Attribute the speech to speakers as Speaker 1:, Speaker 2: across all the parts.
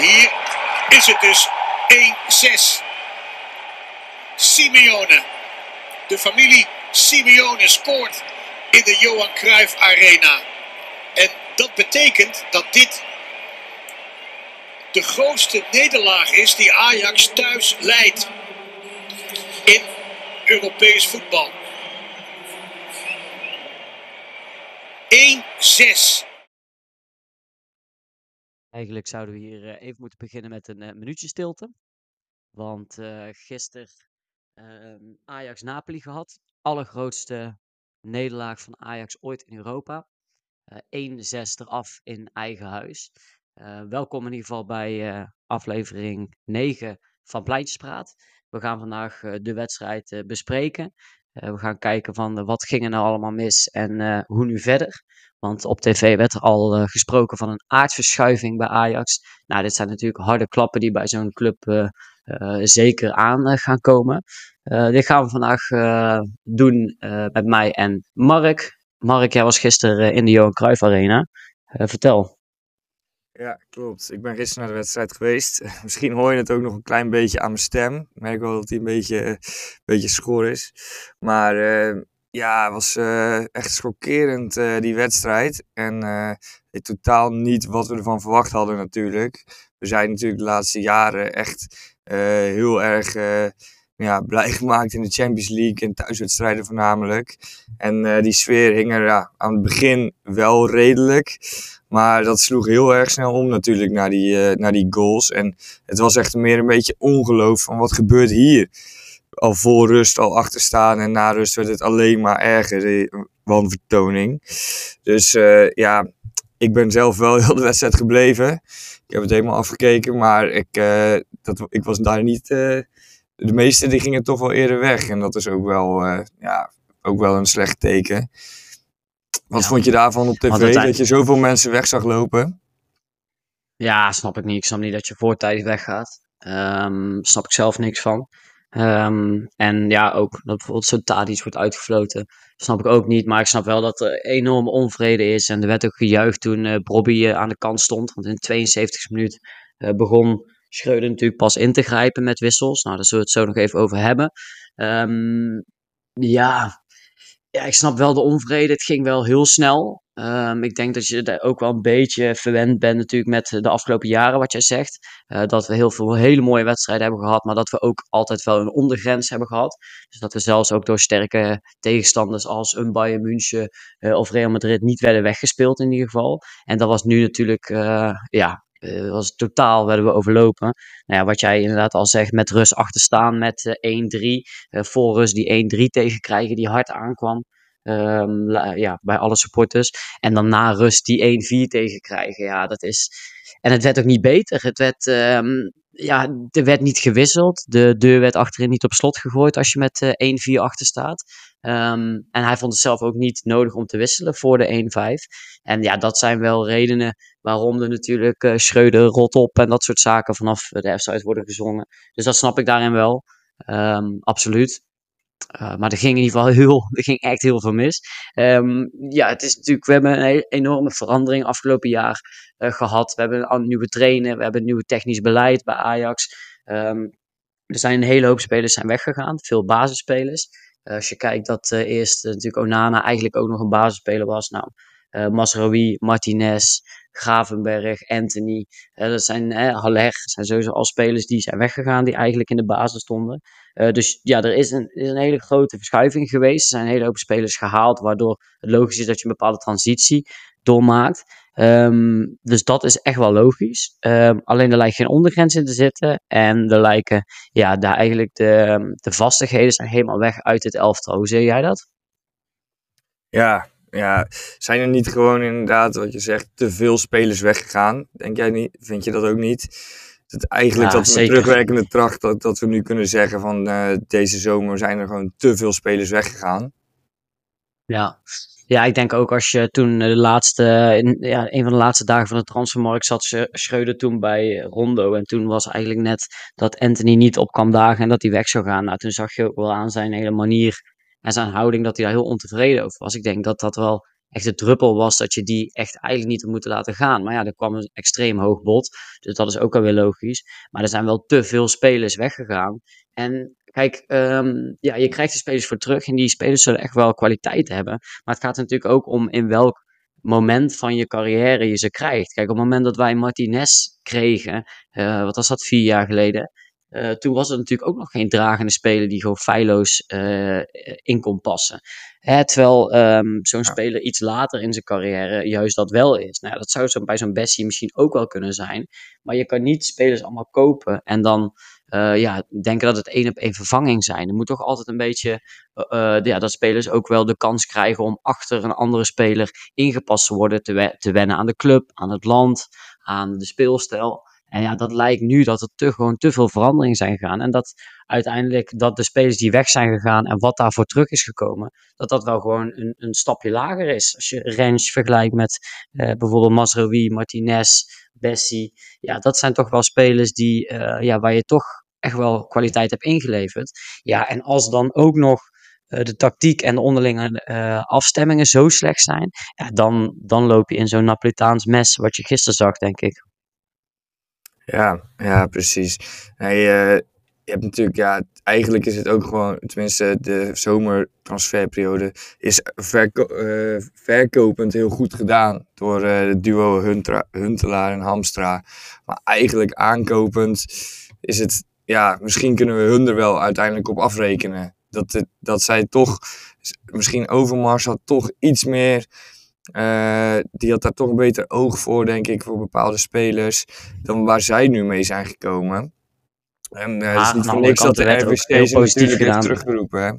Speaker 1: Hier is het dus 1-6. Simeone. De familie Simeone scoort in de Johan Cruijff Arena. En dat betekent dat dit de grootste nederlaag is die Ajax thuis leidt in Europees voetbal. 1-6.
Speaker 2: Eigenlijk zouden we hier eh, even moeten beginnen met een uh, minuutje stilte. Want uh, gisteren ehm, Ajax-Napoli gehad. Allergrootste nederlaag van Ajax ooit in Europa. 1-6 eraf in eigen huis. welkom in ieder geval bij aflevering 9 van Pleintjespraat. We gaan vandaag de wedstrijd bespreken. We gaan kijken van wat ging er nou allemaal mis en hoe nu verder. Want op tv werd er al gesproken van een aardverschuiving bij Ajax. Nou, dit zijn natuurlijk harde klappen die bij zo'n club zeker aan gaan komen. dit gaan we vandaag doen met mij en Mark. Mark, jij was gisteren in de Johan Cruijff Arena. vertel.
Speaker 3: Ja, klopt. Ik ben gisteren naar de wedstrijd geweest. Misschien hoor je het ook nog een klein beetje aan mijn stem. Ik merk wel dat hij een beetje, een beetje schor is. Maar ja, het was uh, echt schokkerend die wedstrijd. En totaal niet wat we ervan verwacht hadden natuurlijk. We zijn natuurlijk de laatste jaren echt heel erg ja, blij gemaakt in de Champions League en thuiswedstrijden voornamelijk. En die sfeer hing er ja, aan het begin wel redelijk. Maar dat sloeg heel erg snel om natuurlijk naar die, naar die goals. En het was echt meer een beetje ongeloof van wat gebeurt hier al voor rust al achter staan. En na rust werd het alleen maar erger, de wanvertoning. Dus ja, ik ben zelf wel heel de wedstrijd gebleven. Ik heb het helemaal afgekeken, maar ik, dat, ik was daar niet... De meeste die gingen toch wel eerder weg. En dat is ook wel, ja, ook wel een slecht teken. Wat vond je daarvan op tv? Dat je zoveel mensen weg zag lopen?
Speaker 2: Ja, snap ik niet. Ik snap niet dat je voortijdig weggaat. Um, snap ik zelf niks van. Um, en ja, ook dat bijvoorbeeld zo'n Tadic wordt uitgefloten. Snap ik ook niet. Maar ik snap wel dat er enorme onvrede is. En er werd ook gejuicht toen uh, Bobby uh, aan de kant stond. Want in de 72 minuut uh, begon Schreuder natuurlijk pas in te grijpen met wissels. Nou, daar zullen we het zo nog even over hebben. Um, ja, ja, ik snap wel de onvrede. Het ging wel heel snel. Um, ik denk dat je daar ook wel een beetje verwend bent natuurlijk met de afgelopen jaren, wat jij zegt. Uh, dat we heel veel hele mooie wedstrijden hebben gehad, maar dat we ook altijd wel een ondergrens hebben gehad. Dus dat we zelfs ook door sterke tegenstanders als een Bayern München uh, of Real Madrid niet werden weggespeeld in ieder geval. En dat was nu natuurlijk, uh, ja, was totaal werden we overlopen. Nou ja, wat jij inderdaad al zegt, met rust achterstaan met uh, 1-3. Uh, voor rust die 1-3 tegenkrijgen die hard aankwam. Um, ja, bij alle supporters. En dan na rust die 1-4 tegenkrijgen. Ja, dat is. En het werd ook niet beter. Het werd, um, ja, er werd niet gewisseld. De deur werd achterin niet op slot gegooid als je met uh, 1-4 achter staat. Um, en hij vond het zelf ook niet nodig om te wisselen voor de 1-5. En ja, dat zijn wel redenen waarom er natuurlijk uh, Schreuder rot op en dat soort zaken vanaf de F-site worden gezongen. Dus dat snap ik daarin wel. Um, absoluut. Uh, maar er ging in ieder geval heel, er ging echt heel veel mis. Um, ja, het is natuurlijk, we hebben een enorme verandering afgelopen jaar uh, gehad. We hebben een nieuwe trainer, we hebben een nieuw technisch beleid bij Ajax. Um, er zijn een hele hoop spelers zijn weggegaan, veel basisspelers. Uh, als je kijkt dat eerst natuurlijk Onana eigenlijk ook nog een basisspeler was. Nou, Masraoui, Martinez, Gravenberg, Anthony. dat zijn Haller, dat zijn sowieso al spelers die zijn weggegaan, die eigenlijk in de basis stonden. Uh, dus ja, er is een, is een hele grote verschuiving geweest. Er zijn een hele hoop spelers gehaald, waardoor het logisch is dat je een bepaalde transitie doormaakt. Um, dus dat is echt wel logisch. Um, alleen er lijkt geen ondergrens in te zitten. En er lijken, ja, daar eigenlijk de, de vastigheden zijn helemaal weg uit het elftal. Hoe zie jij dat?
Speaker 3: Ja, ja, zijn er niet gewoon inderdaad, wat je zegt, te veel spelers weggegaan? Denk jij niet? Vind je dat ook niet? Eigenlijk ja, dat we terugwerkende tracht dat, dat we nu kunnen zeggen van uh, deze zomer zijn er gewoon te veel spelers weggegaan.
Speaker 2: Ja. ja, ik denk ook als je toen de laatste, in, ja, een van de laatste dagen van de transfermarkt zat Schreuder toen bij Rondo. En toen was eigenlijk net dat Anthony niet op kwam dagen en dat hij weg zou gaan. Nou, toen zag je ook wel aan zijn hele manier en zijn houding dat hij daar heel ontevreden over was. Ik denk dat dat wel echt de druppel was dat je die echt eigenlijk niet had moeten laten gaan. Maar ja, er kwam een extreem hoog bod. Dus dat is ook alweer logisch. Maar er zijn wel te veel spelers weggegaan. En kijk, ehm, ja, je krijgt de spelers voor terug. En die spelers zullen echt wel kwaliteit hebben. Maar het gaat natuurlijk ook om in welk moment van je carrière je ze krijgt. Kijk, op het moment dat wij Martinez kregen, uh, wat was dat, vier jaar geleden. Uh, toen was er natuurlijk ook nog geen dragende speler die gewoon feilloos uh, in kon passen. Hè, terwijl um, zo'n ja. speler iets later in zijn carrière juist dat wel is. Nou, dat zou zo bij zo'n Bessie misschien ook wel kunnen zijn. Maar je kan niet spelers allemaal kopen en dan uh, ja, denken dat het één op één vervanging zijn. Er moet toch altijd een beetje ja, dat spelers ook wel de kans krijgen om achter een andere speler ingepast te worden, te, we te wennen aan de club, aan het land, aan de speelstijl. En ja, dat lijkt nu dat er te, gewoon te veel veranderingen zijn gegaan. En dat uiteindelijk dat de spelers die weg zijn gegaan en wat daarvoor terug is gekomen, dat dat wel gewoon een, een stapje lager is. Als je Rens vergelijkt met uh, bijvoorbeeld Masrowi, Martinez, Bessie. Ja, dat zijn toch wel spelers die, uh, ja, waar je toch echt wel kwaliteit hebt ingeleverd. Ja, en als dan ook nog uh, de tactiek en de onderlinge afstemmingen zo slecht zijn, ja, dan, dan loop je in zo'n Napolitaans mes, wat je gisteren zag, denk ik.
Speaker 3: Ja, ja, precies. Uh, je hebt natuurlijk, ja, eigenlijk is het ook gewoon, tenminste de zomertransferperiode, is verko uh, verkopend heel goed gedaan door uh, het duo Huntelaar en Hamstra. Maar eigenlijk aankopend is het, ja, misschien kunnen we hun er wel uiteindelijk op afrekenen. Dat, dat zij toch, misschien Overmars had toch iets meer uh, die had daar toch een beter oog voor, denk ik, voor bepaalde spelers dan waar zij nu mee zijn gekomen. En uh, ah, het is niet voor niks dat de RVC steeds natuurlijk heeft teruggeroepen. Hè?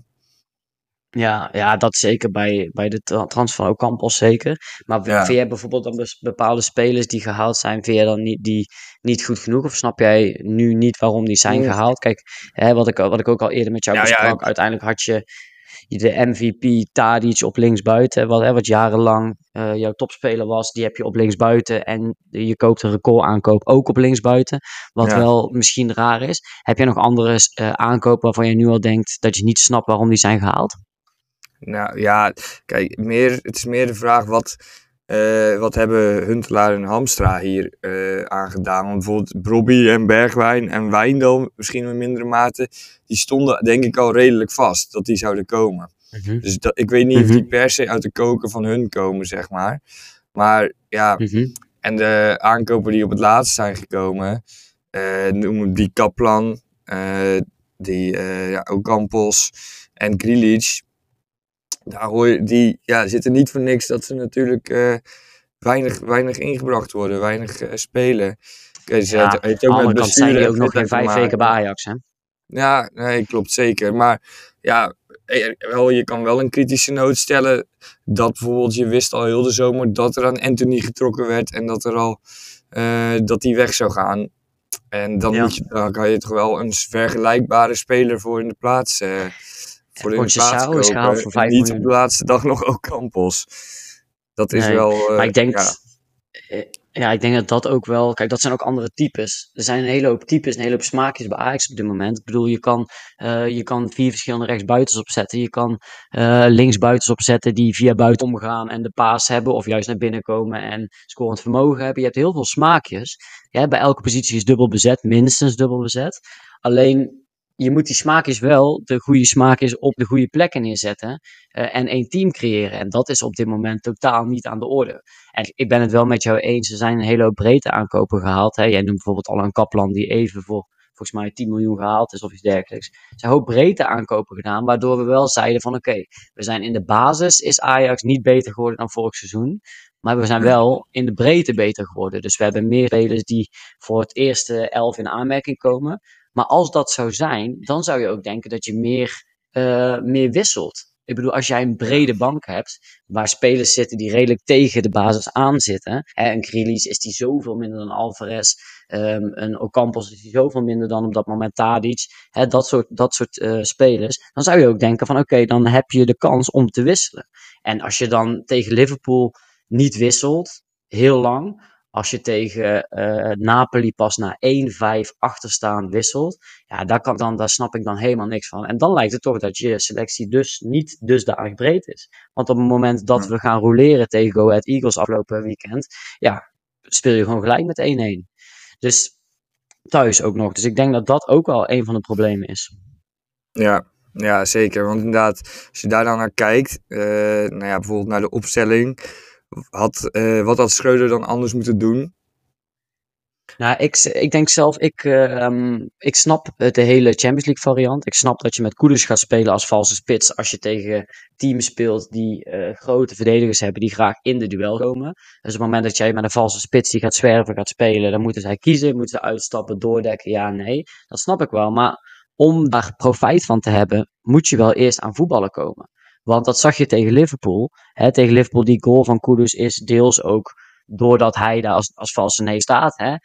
Speaker 2: Ja, ja, dat zeker bij, bij de transfer van Ocampos zeker. Maar ja. vind jij bijvoorbeeld dan bepaalde spelers die gehaald zijn, vind jij dan niet, die niet goed genoeg? Of snap jij nu niet waarom die zijn nee. gehaald? Kijk, hè, wat, ik, wat ik ook al eerder met jou ja, besprak, ja, uiteindelijk had je de MVP Tadic op linksbuiten, wat, hè, wat jarenlang uh, jouw topspeler was, die heb je op linksbuiten en je koopt een record aankoop ook op linksbuiten, wat ja. wel misschien raar is. Heb je nog andere uh, aankopen waarvan je nu al denkt dat je niet snapt waarom die zijn gehaald?
Speaker 3: Nou ja, kijk, meer, het is meer de vraag wat, uh, wat hebben Huntelaar en Hamstra hier uh, aangedaan. Want bijvoorbeeld Brobby en Bergwijn en Wijndal, misschien in mindere mate, die stonden denk ik al redelijk vast dat die zouden komen. Mm -hmm. Dus dat, ik weet niet mm -hmm. of die per se uit de koken van hun komen, zeg maar. Maar ja, mm -hmm. en de aankopen die op het laatst zijn gekomen, uh, noemen die Kaplan, die ja, Ocampos en Grilic daar hoor je, die ja, zitten niet voor niks dat ze natuurlijk uh, weinig, weinig ingebracht worden, weinig uh, spelen.
Speaker 2: Okay, ze ja, ook met kant zijn die ook nog geen vijf weken bij Ajax, hè?
Speaker 3: Ja, nee, klopt zeker. Maar ja, wel, je kan wel een kritische noot stellen dat bijvoorbeeld je wist al heel de zomer dat er aan Anthony getrokken werd en dat er al uh, dat die weg zou gaan. En dan, ja. moet je, dan kan je toch wel een vergelijkbare speler voor in de plaats uh, kopen.
Speaker 2: is gehaald voor 5
Speaker 3: Niet miljoen. op de laatste dag nog ook Campos. Dat is
Speaker 2: nee,
Speaker 3: wel... Uh,
Speaker 2: maar ik denk...
Speaker 3: Ja.
Speaker 2: ja. ik denk dat dat ook wel... Kijk, dat zijn ook andere types. Er zijn een hele hoop types, een hele hoop smaakjes bij Ajax op dit moment. Ik bedoel, je kan, uh, je kan vier verschillende rechtsbuitens opzetten. Je kan uh, linksbuitens opzetten die via buiten omgaan en de paas hebben. Of juist naar binnen komen en scorend vermogen hebben. Je hebt heel veel smaakjes. Ja, bij elke positie is dubbel bezet, minstens dubbel bezet. Alleen je moet die smaakjes wel, de goede smaakjes, op de goede plekken neerzetten uh, en één team creëren. En dat is op dit moment totaal niet aan de orde. En ik ben het wel met jou eens, er zijn een hele hoop breedte aankopen gehaald. Hè. Jij noemt bijvoorbeeld al een Kaplan die even voor volgens mij 10 miljoen gehaald is of iets dergelijks. Er zijn een hoop breedte aankopen gedaan, waardoor we wel zeiden van oké, okay, we zijn in de basis, is Ajax niet beter geworden dan vorig seizoen. Maar we zijn wel in de breedte beter geworden. Dus we hebben meer spelers die voor het eerste elf in aanmerking komen. Maar als dat zou zijn, dan zou je ook denken dat je meer, uh, meer wisselt. Ik bedoel, als jij een brede bank hebt, waar spelers zitten die redelijk tegen de basis aan zitten. Hè, een Grealish is die zoveel minder dan Alvarez. Um, een Ocampos is die zoveel minder dan op dat moment Tadic. Hè, dat soort, dat soort uh, spelers. Dan zou je ook denken van oké, okay, dan heb je de kans om te wisselen. En als je dan tegen Liverpool niet wisselt, heel lang als je tegen uh, Napoli pas na 1-5 achterstaan wisselt, ja, daar, kan dan, daar snap ik dan helemaal niks van. En dan lijkt het toch dat je selectie dus niet dusdanig breed is. Want op het moment dat we gaan roleren tegen Go Ahead Eagles afgelopen weekend, ja, speel je gewoon gelijk met 1-1. Dus thuis ook nog. Dus ik denk dat dat ook wel een van de problemen is.
Speaker 3: Ja, ja, zeker. Want inderdaad, als je daar dan naar kijkt, uh, nou ja, bijvoorbeeld naar de opstelling, had, uh, wat had Schreuder dan anders moeten doen?
Speaker 2: Nou, ik, ik denk zelf, ik, uh, ik snap de hele Champions League variant. Ik snap dat je met Koeders gaat spelen als valse spits als je tegen teams speelt die uh, grote verdedigers hebben die graag in de duel komen. Dus op het moment dat jij met een valse spits die gaat zwerven gaat spelen, dan moeten zij kiezen, moeten ze uitstappen, doordekken, ja, nee. Dat snap ik wel, maar om daar profijt van te hebben, moet je wel eerst aan voetballen komen. Want dat zag je tegen Liverpool. Hè, tegen Liverpool, die goal van Kudus is deels ook doordat hij daar als, als valse nee staat. Hè.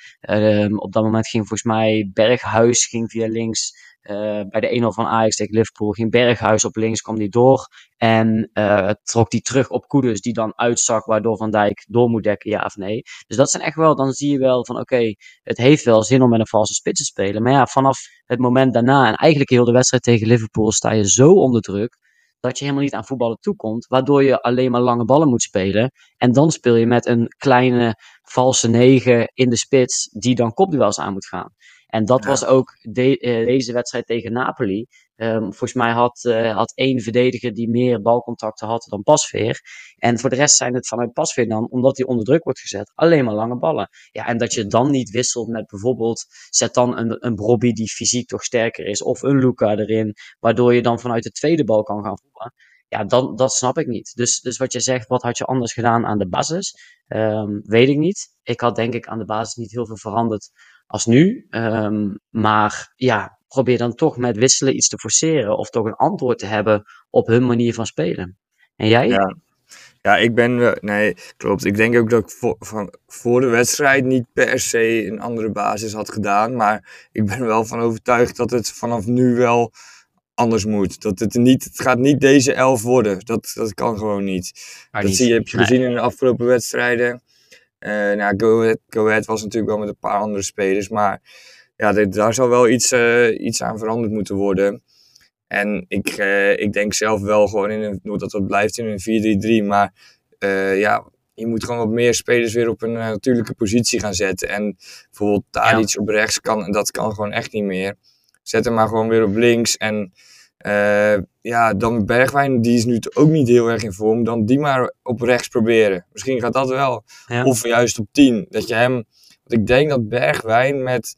Speaker 2: Uh, op dat moment ging volgens mij Berghuis ging via links. Uh, bij de 1-0 van Ajax tegen Liverpool ging Berghuis op links, kwam die door. En uh, trok die terug op Kudus, die dan uitzak, waardoor Van Dijk door moet dekken, ja of nee. Dus dat zijn echt wel, dan zie je wel van oké, het heeft wel zin om met een valse spits te spelen. Maar ja, vanaf het moment daarna en eigenlijk heel de wedstrijd tegen Liverpool sta je zo onder druk dat je helemaal niet aan voetballen toekomt, waardoor je alleen maar lange ballen moet spelen. En dan speel je met een kleine valse negen in de spits, die dan kopduels aan moet gaan. En dat was ook de, uh, deze wedstrijd tegen Napoli. Um, volgens mij had, uh, had één verdediger die meer balcontacten had dan Pasveer. En voor de rest zijn het vanuit Pasveer dan, omdat hij onder druk wordt gezet, alleen maar lange ballen. Ja, en dat je dan niet wisselt met bijvoorbeeld, zet dan een, een Brobby die fysiek toch sterker is, of een Luca erin, waardoor je dan vanuit de tweede bal kan gaan voetballen. Ja, dan, dat snap ik niet. Dus, dus wat je zegt, wat had je anders gedaan aan de basis? Um, weet ik niet. Ik had denk ik aan de basis niet heel veel veranderd als nu. Um, maar ja, probeer dan toch met wisselen iets te forceren of toch een antwoord te hebben op hun manier van spelen. En jij?
Speaker 3: Ja, ja ik ben, nee, klopt. Ik denk ook dat ik voor, van, voor de wedstrijd niet per se een andere basis had gedaan. Maar ik ben wel van overtuigd dat het vanaf nu wel anders moet. Dat het, niet, het gaat niet deze elf worden. Dat, dat kan gewoon niet. Maar dat niet, zie je, heb je gezien in de afgelopen wedstrijden. Uh, nou, Go Ahead, Go Ahead was natuurlijk wel met een paar andere spelers. Maar ja, daar zal wel iets, uh, iets aan veranderd moeten worden. En ik, uh, ik denk zelf wel gewoon in een, dat het blijft in een 4-3-3. Maar uh, ja, je moet gewoon wat meer spelers weer op een natuurlijke positie gaan zetten. En bijvoorbeeld daar ja. iets op rechts kan, dat kan gewoon echt niet meer. Zet hem maar gewoon weer op links. En uh, ja, dan Bergwijn, die is nu ook niet heel erg in vorm. Dan die maar op rechts proberen. Misschien gaat dat wel. Ja. Of juist op 10. Dat je hem. Want ik denk dat Bergwijn met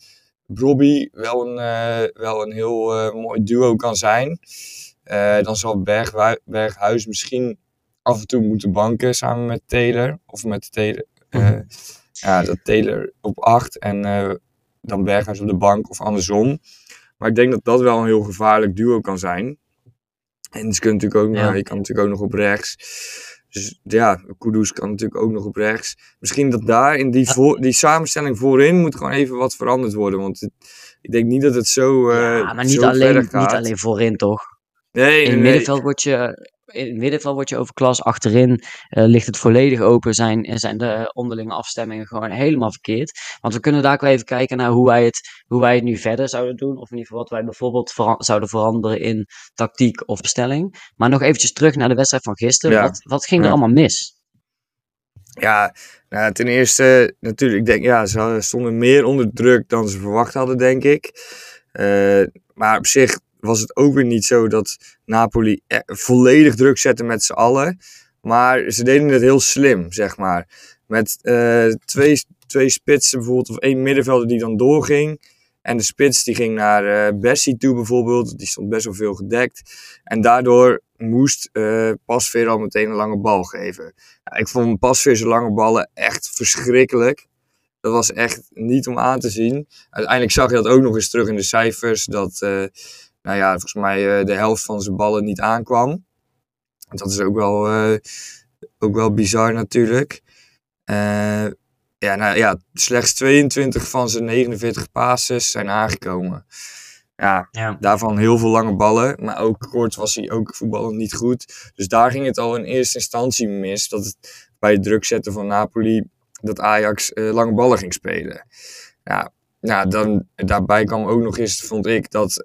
Speaker 3: Brobby wel een, uh, wel een heel uh, mooi duo kan zijn. Uh, dan zal Berg, Berghuis misschien af en toe moeten banken samen met Taylor. Of met Taylor. Mm. Ja, dat Taylor op 8 en dan Berghuis op de bank of andersom. Maar ik denk dat dat wel een heel gevaarlijk duo kan zijn. En ze kunnen natuurlijk ook, ja. je kan natuurlijk ook nog op rechts. Dus ja, Kudus kan natuurlijk ook nog op rechts. Misschien dat daar in die, voor, die samenstelling voorin moet gewoon even wat veranderd worden. Want het, ik denk niet dat het zo. Uh,
Speaker 2: ja, maar niet alleen, niet alleen voorin toch?
Speaker 3: Nee,
Speaker 2: in het
Speaker 3: nee,
Speaker 2: middenveld word je in het middenveld word je overklas. Achterin uh, ligt het volledig open. Zijn, zijn de onderlinge afstemmingen gewoon helemaal verkeerd. Want we kunnen daar ook even kijken naar hoe wij, het, hoe wij het nu verder zouden doen. Of in ieder geval wat wij bijvoorbeeld vera zouden veranderen in tactiek of bestelling. Maar nog eventjes terug naar de wedstrijd van gisteren. Ja. Wat, wat ging er ja. allemaal mis?
Speaker 3: Ja, nou, ten eerste natuurlijk, ik denk, ja, ze stonden meer onder druk dan ze verwacht hadden, denk ik. Uh, maar op zich was het ook weer niet zo dat Napoli e-, volledig druk zette met z'n allen. Maar ze deden het heel slim, zeg maar. Met uh, twee, twee spitsen bijvoorbeeld, of één middenvelder die dan doorging. En de spits die ging naar uh, Bessie toe bijvoorbeeld. Die stond best wel veel gedekt. En daardoor moest uh, Pasveer al meteen een lange bal geven. Ik vond Pasveer zijn lange ballen echt verschrikkelijk. Dat was echt niet om aan te zien. Uiteindelijk zag je dat ook nog eens terug in de cijfers. Dat nou ja, volgens mij uh, de helft van zijn ballen niet aankwam. Dat is ook wel, uh, ook wel bizar natuurlijk. Uh, ja, nou ja, slechts 22 van zijn 49 passes zijn aangekomen. Ja, ja, daarvan heel veel lange ballen. Maar ook kort was hij ook voetballend niet goed. Dus daar ging het al in eerste instantie mis. Dat het bij het druk zetten van Napoli dat Ajax lange ballen ging spelen. Ja, nou, dan, daarbij kwam ook nog eens, vond ik, dat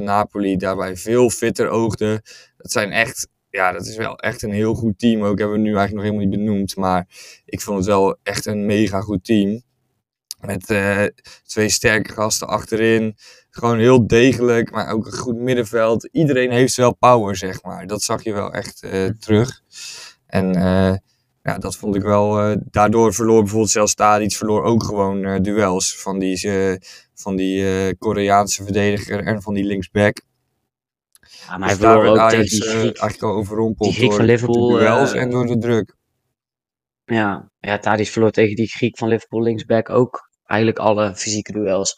Speaker 3: Napoli daarbij veel fitter oogde. Dat zijn echt ja, dat is wel echt een heel goed team. Ook hebben we nu eigenlijk nog helemaal niet benoemd. Maar ik vond het wel echt een mega goed team. Met uh, twee sterke gasten achterin. Gewoon heel degelijk, maar ook een goed middenveld. Iedereen heeft wel power, zeg maar. Dat zag je wel echt uh, terug. En ja, dat vond ik wel. daardoor verloor bijvoorbeeld zelfs Tadic verloor ook gewoon duels van die, van die Koreaanse verdediger en van die linksback.
Speaker 2: Ja, maar dus hij verloor ook tegen die Griek.
Speaker 3: eigenlijk al overrompeld
Speaker 2: die Griek van Liverpool,
Speaker 3: de duels en door de druk.
Speaker 2: Ja, ja Tadic verloor tegen die Griek van Liverpool linksback ook eigenlijk alle fysieke duels.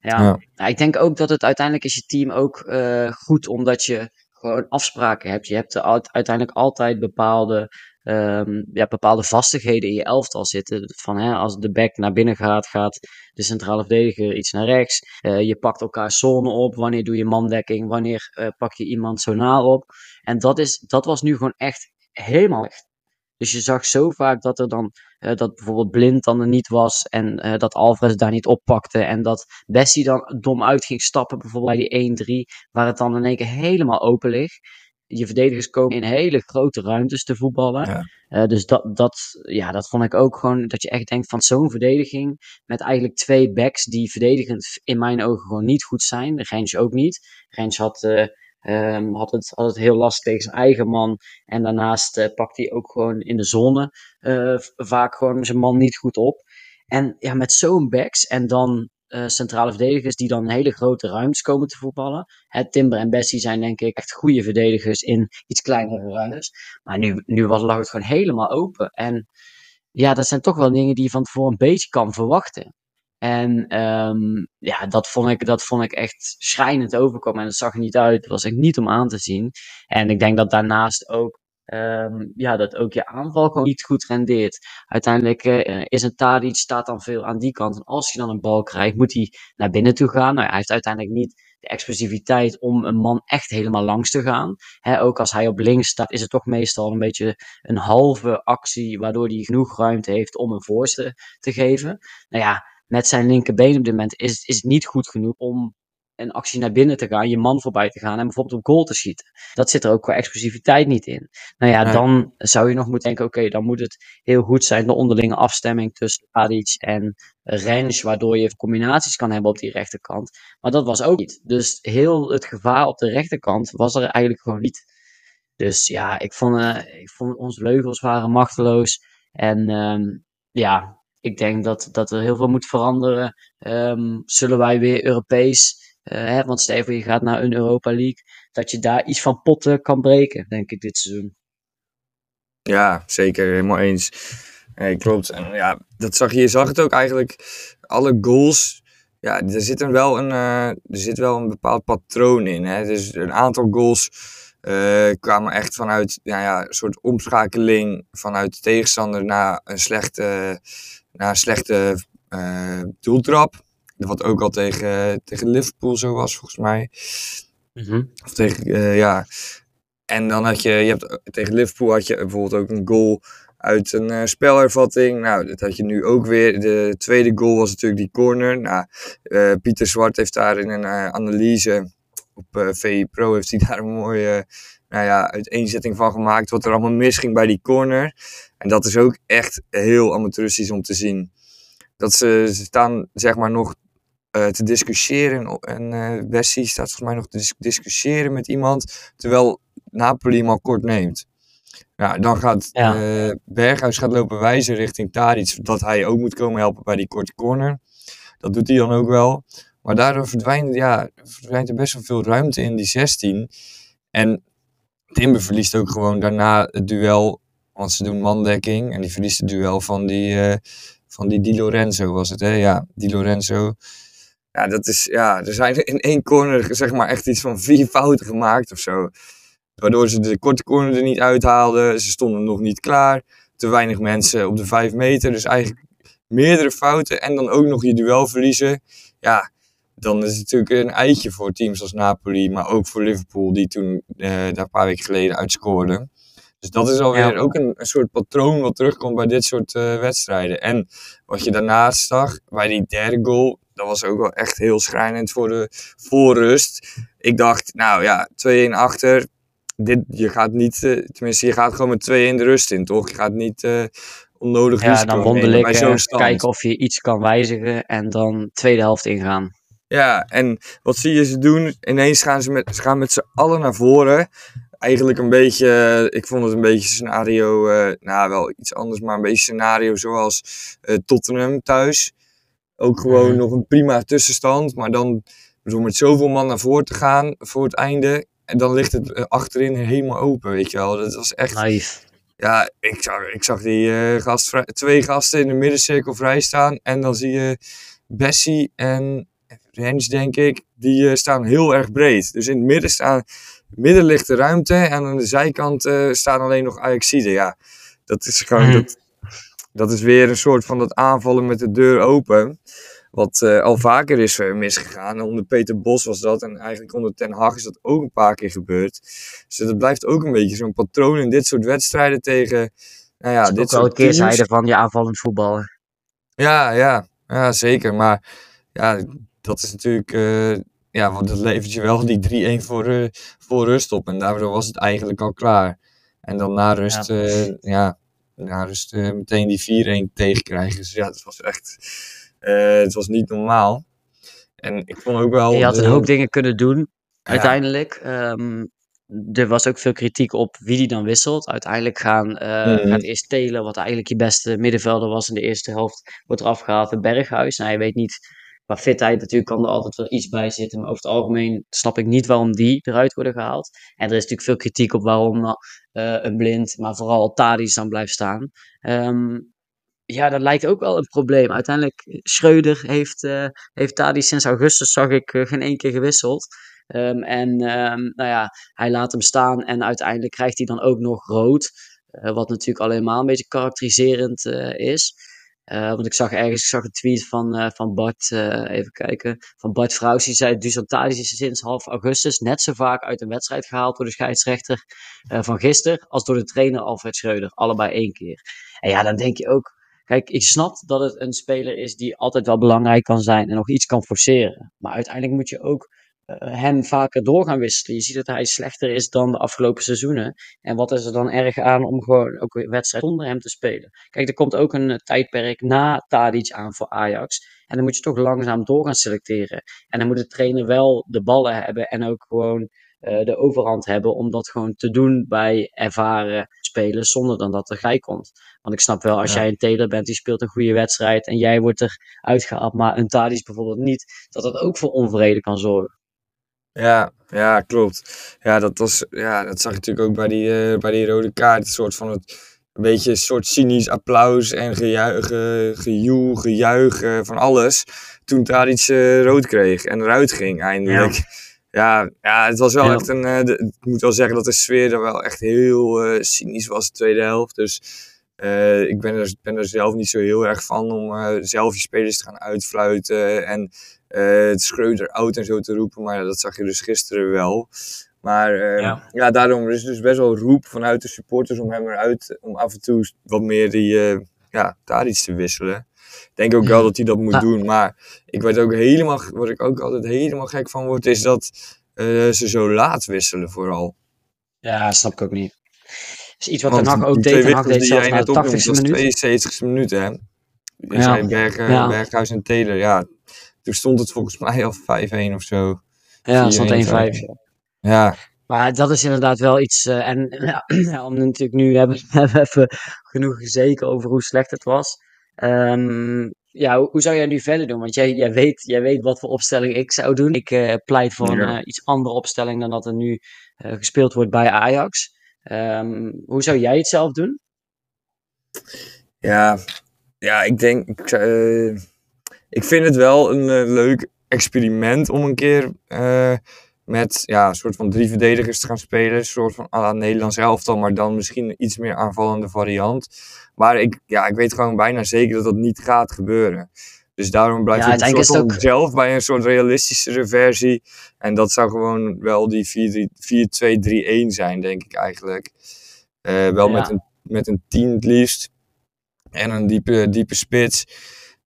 Speaker 2: Ja, ja. ik denk ook dat het uiteindelijk is je team ook uh, goed omdat je gewoon afspraken hebt. Je hebt uiteindelijk altijd bepaalde, um, ja, bepaalde vastigheden in je elftal zitten. Van hè, als de back naar binnen gaat, gaat de centrale verdediger iets naar rechts. Uh, je pakt elkaar zone op. Wanneer doe je mandekking? Wanneer uh, pak je iemand zonaal op? En dat, is, dat was nu gewoon echt helemaal echt. Dus je zag zo vaak dat er dan uh, dat bijvoorbeeld Blind dan er niet was en dat Alvarez daar niet oppakte en dat Bessie dan dom uit ging stappen, bijvoorbeeld bij die 1-3, waar het dan in één keer helemaal open ligt. Je verdedigers komen in hele grote ruimtes te voetballen. Ja. Uh, dus dat, dat, ja, dat vond ik ook gewoon dat je echt denkt van zo'n verdediging met eigenlijk twee backs die verdedigend in mijn ogen gewoon niet goed zijn. De Rens ook niet. Rens had Um, had, het, had het heel lastig tegen zijn eigen man. En daarnaast uh, pakt hij ook gewoon in de zone vaak gewoon zijn man niet goed op. En ja, met zo'n backs en dan uh, centrale verdedigers die dan hele grote ruimtes komen te voetballen. Timber en Bessie zijn denk ik echt goede verdedigers in iets kleinere ruimtes. Maar nu, nu was, lag het gewoon helemaal open. En ja, dat zijn toch wel dingen die je van tevoren een beetje kan verwachten. En um, ja, dat vond, ik, dat vond ik echt schrijnend overkomen. En dat zag er niet uit. Dat was echt niet om aan te zien. En ik denk dat daarnaast ook, um, ja, dat ook je aanval gewoon niet goed rendeert. Uiteindelijk uh, is een Tadic staat dan veel aan die kant. En als hij dan een bal krijgt, moet hij naar binnen toe gaan. Nou, hij heeft uiteindelijk niet de explosiviteit om een man echt helemaal langs te gaan. Ook als hij op links staat, is het toch meestal een beetje een halve actie, waardoor hij genoeg ruimte heeft om een voorste te geven. Nou ja, met zijn linkerbeen op dit moment is, is niet goed genoeg om een actie naar binnen te gaan, je man voorbij te gaan en bijvoorbeeld op goal te schieten. Dat zit er ook qua explosiviteit niet in. Nou ja, dan zou je nog moeten denken, oké, dan moet het heel goed zijn, de onderlinge afstemming tussen Tadic en Rens, waardoor je combinaties kan hebben op die rechterkant. Maar dat was ook niet. Dus heel het gevaar op de rechterkant was er eigenlijk gewoon niet. Dus ja, ik vond, uh, ik vond onze vleugels waren machteloos. En um, ja, ik denk dat, dat er heel veel moet veranderen. Um, zullen wij weer Europees, hè, want stel je gaat naar een Europa League, dat je daar iets van potten kan breken, denk ik, dit seizoen.
Speaker 3: Ja, zeker, helemaal eens. Nee, klopt. En ja, dat zag je, je zag het ook eigenlijk. Alle goals, ja, er zit wel een, uh, er zit wel een bepaald patroon in. Hè? Dus een aantal goals uh, kwamen echt vanuit ja, ja, een soort omschakeling vanuit de tegenstander naar een slechte na een slechte doeltrap. Wat ook al tegen, tegen Liverpool zo was, volgens mij.
Speaker 2: Mm
Speaker 3: Of tegen, uh, ja. En dan had je, je hebt, tegen Liverpool had je bijvoorbeeld ook een goal uit een uh, spelervatting. Nou, dat had je nu ook weer. De tweede goal was natuurlijk die corner. Nou, uh, Pieter Zwart heeft daar in een analyse op VI Pro heeft hij daar een mooie nou ja, uiteenzetting van gemaakt. Wat er allemaal misging bij die corner. En dat is ook echt heel amateuristisch om te zien. Dat ze, ze staan zeg maar nog uh, te discussiëren. En uh, Bessie staat volgens mij nog te discussiëren met iemand. Terwijl Napoli hem al kort neemt. Nou, dan gaat ja. uh, Berghuis gaat lopen wijzen richting Tadic. Dat hij ook moet komen helpen bij die korte corner. Dat doet hij dan ook wel. Maar daardoor verdwijnt, ja, verdwijnt er best wel veel ruimte in die 16. En Timber verliest ook gewoon daarna het duel want ze doen mandekking en die verliest het duel van die, uh, van die Di Lorenzo was het, hè? Ja, Di Lorenzo. Ja, dat is, ja, er zijn in één corner zeg maar echt iets van vier fouten gemaakt of zo. Waardoor ze de korte corner er niet uithaalden. Ze stonden nog niet klaar. Te weinig mensen op de vijf meter. Dus eigenlijk meerdere fouten en dan ook nog je duel verliezen. Ja, dan is het natuurlijk een eitje voor teams als Napoli, maar ook voor Liverpool, die toen uh, daar een paar weken geleden uitscoorden. Dus dat is alweer
Speaker 2: Ja.
Speaker 3: ook een, een soort patroon wat terugkomt bij dit soort eh, wedstrijden. En wat je daarnaast zag, bij die derde goal, dat was ook wel echt heel schrijnend voor de voorrust. Ik dacht, nou ja, 2-1 achter. Dit, je gaat niet, eh, tenminste, je gaat gewoon met 2-1 de rust in, toch? Je gaat niet eh, onnodig
Speaker 2: Ja, dan
Speaker 3: nemen
Speaker 2: wonderlijk eh, kijken of je iets kan wijzigen en dan tweede helft ingaan.
Speaker 3: Ja, en wat zie je ze doen? Ineens gaan ze met, ze gaan met z'n allen naar voren. Eigenlijk een beetje, ik vond het een beetje scenario, nou wel iets anders, maar een beetje scenario zoals Tottenham thuis. Ook gewoon
Speaker 2: Mhm.
Speaker 3: nog een prima tussenstand, maar dan door met zoveel man naar voren te gaan voor het einde. En dan ligt het eh, achterin helemaal open, weet je wel. Dat was echt,
Speaker 2: Naïef.
Speaker 3: ja, ik zag, ik zag die eh, gast, vrij- twee gasten in de middencirkel vrij staan. En dan zie je Bessie en Rens, denk ik, die eh, staan heel erg breed. Dus in het midden, staan, midden ligt de ruimte en aan de zijkant eh, staan alleen nog Ajaxiden. Ja, dat is gewoon,
Speaker 2: Mhm.
Speaker 3: dat, dat is weer een soort van dat aanvallen met de deur open. Wat eh, al vaker is eh, misgegaan. Onder Peter Bos was dat. En eigenlijk onder Ten Hag is dat ook een paar keer gebeurd. Dus dat blijft ook een beetje zo'n patroon in dit soort wedstrijden tegen. Nou ja, dit soort
Speaker 2: een keerzijde van je aanvallend voetballen.
Speaker 3: Ja, ja, ja, zeker. Maar ja, dat is natuurlijk. eh, ja, want dat levert je wel die 3-1 voor, eh, voor rust op. En daardoor was het eigenlijk al klaar. En dan na rust,
Speaker 2: ja
Speaker 3: na rust eh, meteen die 4-1 tegenkrijgen. Dus ja, het was echt. eh, het was niet normaal. En ik vond ook wel.
Speaker 2: Je had een hoop dingen kunnen doen,
Speaker 3: Ja.
Speaker 2: uiteindelijk. Ehm, er was ook veel kritiek op wie die dan wisselt. Uiteindelijk gaan,
Speaker 3: Mhm.
Speaker 2: gaat eerst Telen, wat eigenlijk je beste middenvelder was in de eerste helft, wordt eraf gehaald. En Berghuis, nou, je weet niet, qua fitheid natuurlijk kan er altijd wel iets bij zitten. Maar over het algemeen snap ik niet waarom die eruit worden gehaald. En er is natuurlijk veel kritiek op waarom eh, een blind, maar vooral Tadis dan blijft staan. Ehm, ja, dat lijkt ook wel een probleem. Uiteindelijk, Schreuder heeft, eh heeft Tadis sinds augustus, zag ik, eh, geen één keer gewisseld. Ehm, en ehm, nou ja, hij laat hem staan en uiteindelijk krijgt hij dan ook nog rood. eh, wat natuurlijk alleen maar een beetje karakteriserend eh, is. Eh, want ik zag ergens, ik zag een tweet van, eh, van Bart, eh, even kijken, van Bart Vrouws, die zei, Dusan Tadic is sinds half augustus net zo vaak uit een wedstrijd gehaald door de scheidsrechter van gisteren, als door de trainer Alfred Schreuder, allebei één keer. En ja, dan denk je ook, kijk, ik snap dat het een speler is die altijd wel belangrijk kan zijn en nog iets kan forceren. Maar uiteindelijk moet je ook hem vaker door gaan wisselen. Je ziet dat hij slechter is dan de afgelopen seizoenen. En wat is er dan erg aan om gewoon ook een wedstrijd zonder hem te spelen? Kijk, er komt ook een eh, tijdperk na Tadic aan voor Ajax. En dan moet je toch langzaam door gaan selecteren. En dan moet de trainer wel de ballen hebben en ook gewoon eh, de overhand hebben om dat gewoon te doen bij ervaren spelers zonder dan dat er gij komt. Want ik snap wel, als
Speaker 3: Ja.
Speaker 2: jij een Taylor bent die speelt een goede wedstrijd en jij wordt er uitgehaald, maar een Tadic bijvoorbeeld niet, dat dat ook voor onvrede kan zorgen.
Speaker 3: Ja, ja, klopt. Ja, dat, was, ja, dat zag je natuurlijk ook bij die, eh, bij die rode kaart. Een soort van het, een beetje een soort cynisch applaus en gejuich, ge, gejoel, gejuich van alles. Toen Tadic eh rood kreeg en eruit ging eindelijk. Ja, ja, het was wel
Speaker 2: Ja.
Speaker 3: echt een. eh, de- ik moet wel zeggen dat de sfeer er wel echt heel cynisch was de tweede helft. Dus ik ben er, ben er zelf niet zo heel erg van om zelf je spelers te gaan uitfluiten. En het Schreuder oud en zo te roepen. Maar dat zag je dus gisteren wel. Maar eh,
Speaker 2: Ja.
Speaker 3: ja. daarom is dus best wel roep vanuit de supporters om hem eruit, om af en toe wat meer die, eh ja, daar iets te wisselen. Ik denk ook wel
Speaker 2: Mhm.
Speaker 3: dat hij dat moet
Speaker 2: Ja.
Speaker 3: doen. Maar ik werd ook helemaal, wat ik ook altijd helemaal gek van word, is dat eh, ze zo laat wisselen vooral.
Speaker 2: Ja, snap ik ook niet. is iets wat Ten ook deed. Ten Hag zelfs na de
Speaker 3: net opnoemt,
Speaker 2: 80ste
Speaker 3: dat
Speaker 2: minuut.
Speaker 3: is 72e minuut, hè?
Speaker 2: Ja.
Speaker 3: Berg,
Speaker 2: Ja.
Speaker 3: Berghuis en Taylor, ja. Toen stond het volgens mij al 5-1 of zo.
Speaker 2: Ja, er stond
Speaker 3: 4-1,
Speaker 2: 1-5. ja. Maar dat is inderdaad wel iets. eh, en ja, ja, om natuurlijk nu hebben we even genoeg gezeken over hoe slecht het was. Ehm, ja, hoe, hoe zou jij nu verder doen? Want jij, jij, weet, jij weet wat voor opstelling ik zou doen. Ik eh, pleit voor een eh, iets andere opstelling dan dat er nu gespeeld wordt bij Ajax. Ehm, hoe zou jij het zelf doen?
Speaker 3: Ja, ja ik denk. Ik, ik vind het wel een eh, leuk experiment om een keer eh, met ja, een soort van drie verdedigers te gaan spelen. Een soort van à la Nederlands elftal, maar dan misschien een iets meer aanvallende variant. Maar ik, ja, ik weet gewoon bijna zeker dat dat niet gaat gebeuren. Dus daarom blijf
Speaker 2: Ja,
Speaker 3: ik soort van zelf bij een soort realistischere versie. En dat zou gewoon wel die 4-2-3-1 zijn, denk ik eigenlijk. Eh, wel
Speaker 2: Ja.
Speaker 3: met, een, met een 10 het liefst. En een diepe, diepe spits.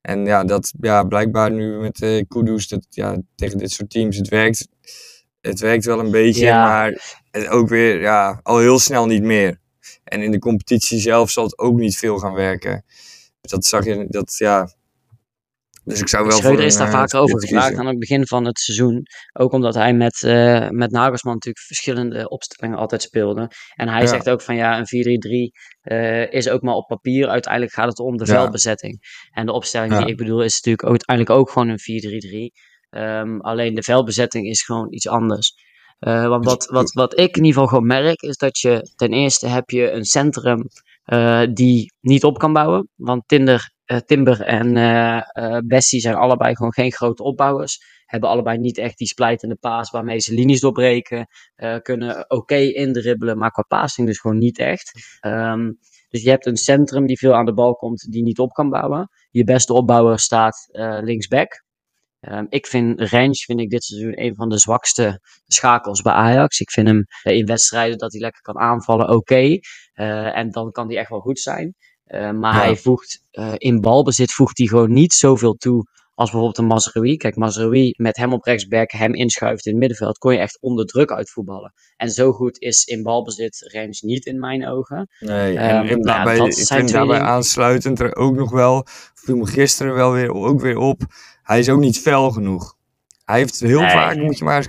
Speaker 3: En ja, dat ja, blijkbaar nu met eh Kudus, dat, ja, tegen dit soort teams, het werkt, het werkt wel een beetje,
Speaker 2: Ja.
Speaker 3: maar het ook weer ja, al heel snel niet meer. En in de competitie zelf zal het ook niet veel gaan werken. Dat zag je, dat ja. Dus ik zou wel
Speaker 2: Schreuder
Speaker 3: voor
Speaker 2: is daar
Speaker 3: eh,
Speaker 2: vaker over gevraagd aan het begin van het seizoen. Ook omdat hij met, eh met Nagelsman natuurlijk verschillende opstellingen altijd speelde. En hij
Speaker 3: Ja.
Speaker 2: zegt ook van ja, een 4-3-3 eh, is ook maar op papier. Uiteindelijk gaat het om de
Speaker 3: Ja.
Speaker 2: veldbezetting. En de opstelling
Speaker 3: Ja.
Speaker 2: die ik bedoel is natuurlijk ook, uiteindelijk ook gewoon een 4-3-3. Ehm, alleen de veldbezetting is gewoon iets anders. Want wat, wat, wat ik in ieder geval gewoon merk, is dat je ten eerste heb je een centrum die niet op kan bouwen. Want Tinder, Timber en eh eh, Bessie zijn allebei gewoon geen grote opbouwers. Hebben allebei niet echt die splijtende paas waarmee ze linies doorbreken. eh, kunnen oké indribbelen, maar qua passing dus gewoon niet echt. Ehm, dus je hebt een centrum die veel aan de bal komt, die niet op kan bouwen. Je beste opbouwer staat eh, linksback. Ehm, ik vind Range vind ik dit seizoen een van de zwakste schakels bij Ajax. Ik vind hem eh, in wedstrijden dat hij lekker kan aanvallen oké. Eh, en dan kan hij echt wel goed zijn. Eh, maar
Speaker 3: Ja.
Speaker 2: hij voegt eh, in balbezit voegt hij gewoon niet zoveel toe als bijvoorbeeld een Mazraoui. Kijk, Mazraoui met hem op rechtsback, hem inschuift in het middenveld, kon je echt onder druk uitvoetballen. En zo goed is in balbezit Range niet in mijn ogen.
Speaker 3: Nee, en,
Speaker 2: Ehm,
Speaker 3: en
Speaker 2: nou,
Speaker 3: daarbij, ik vind daarbij
Speaker 2: dingen.
Speaker 3: aansluitend er ook nog wel, viel me gisteren wel weer, ook weer op, hij is ook niet fel genoeg. Hij heeft heel
Speaker 2: Nee.
Speaker 3: vaak, moet je maar eens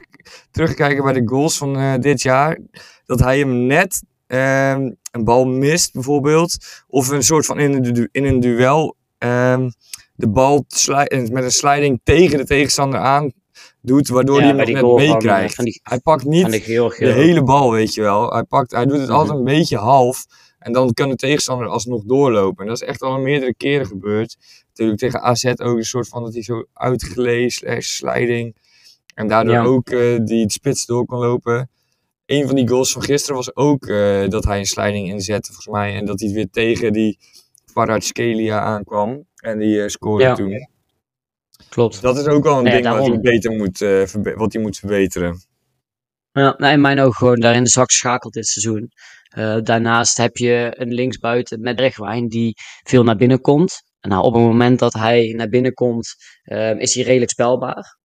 Speaker 3: terugkijken bij de goals van eh, dit jaar, dat hij hem net ehm, een bal mist bijvoorbeeld, of een soort van in een, du- in een duel ehm, de bal sli- met een sliding tegen de tegenstander aan doet, waardoor
Speaker 2: Ja,
Speaker 3: hij hem nog net
Speaker 2: eh,
Speaker 3: meekrijgt.
Speaker 2: die-
Speaker 3: Hij pakt niet
Speaker 2: de geel,
Speaker 3: de
Speaker 2: geel.
Speaker 3: hele bal, weet je wel. Hij, pakt, hij doet het
Speaker 2: Mhm.
Speaker 3: altijd een beetje half. En dan kan de tegenstander alsnog doorlopen. En dat is echt al meerdere keren gebeurd. Natuurlijk tegen AZ ook een soort van dat hij zo uitgleed, slash sliding. En daardoor
Speaker 2: Ja.
Speaker 3: ook eh, die spits door kon lopen. Een van die goals van gisteren was ook eh, dat hij een sliding inzette, volgens mij. En dat hij weer tegen die Kvaratskhelia aankwam. En die eh, scoorde
Speaker 2: Ja.
Speaker 3: toen.
Speaker 2: Klopt.
Speaker 3: Dat is ook wel een
Speaker 2: Nee,
Speaker 3: ding wat hij, beter moet, eh, wat hij moet verbeteren.
Speaker 2: Ja, nee, in mijn ogen gewoon daarin de zwak schakelt dit seizoen. Daarnaast heb je een linksbuiten met Bregwijn die veel naar binnen komt. En nou, op het moment dat hij naar binnen komt, is hij redelijk spelbaar.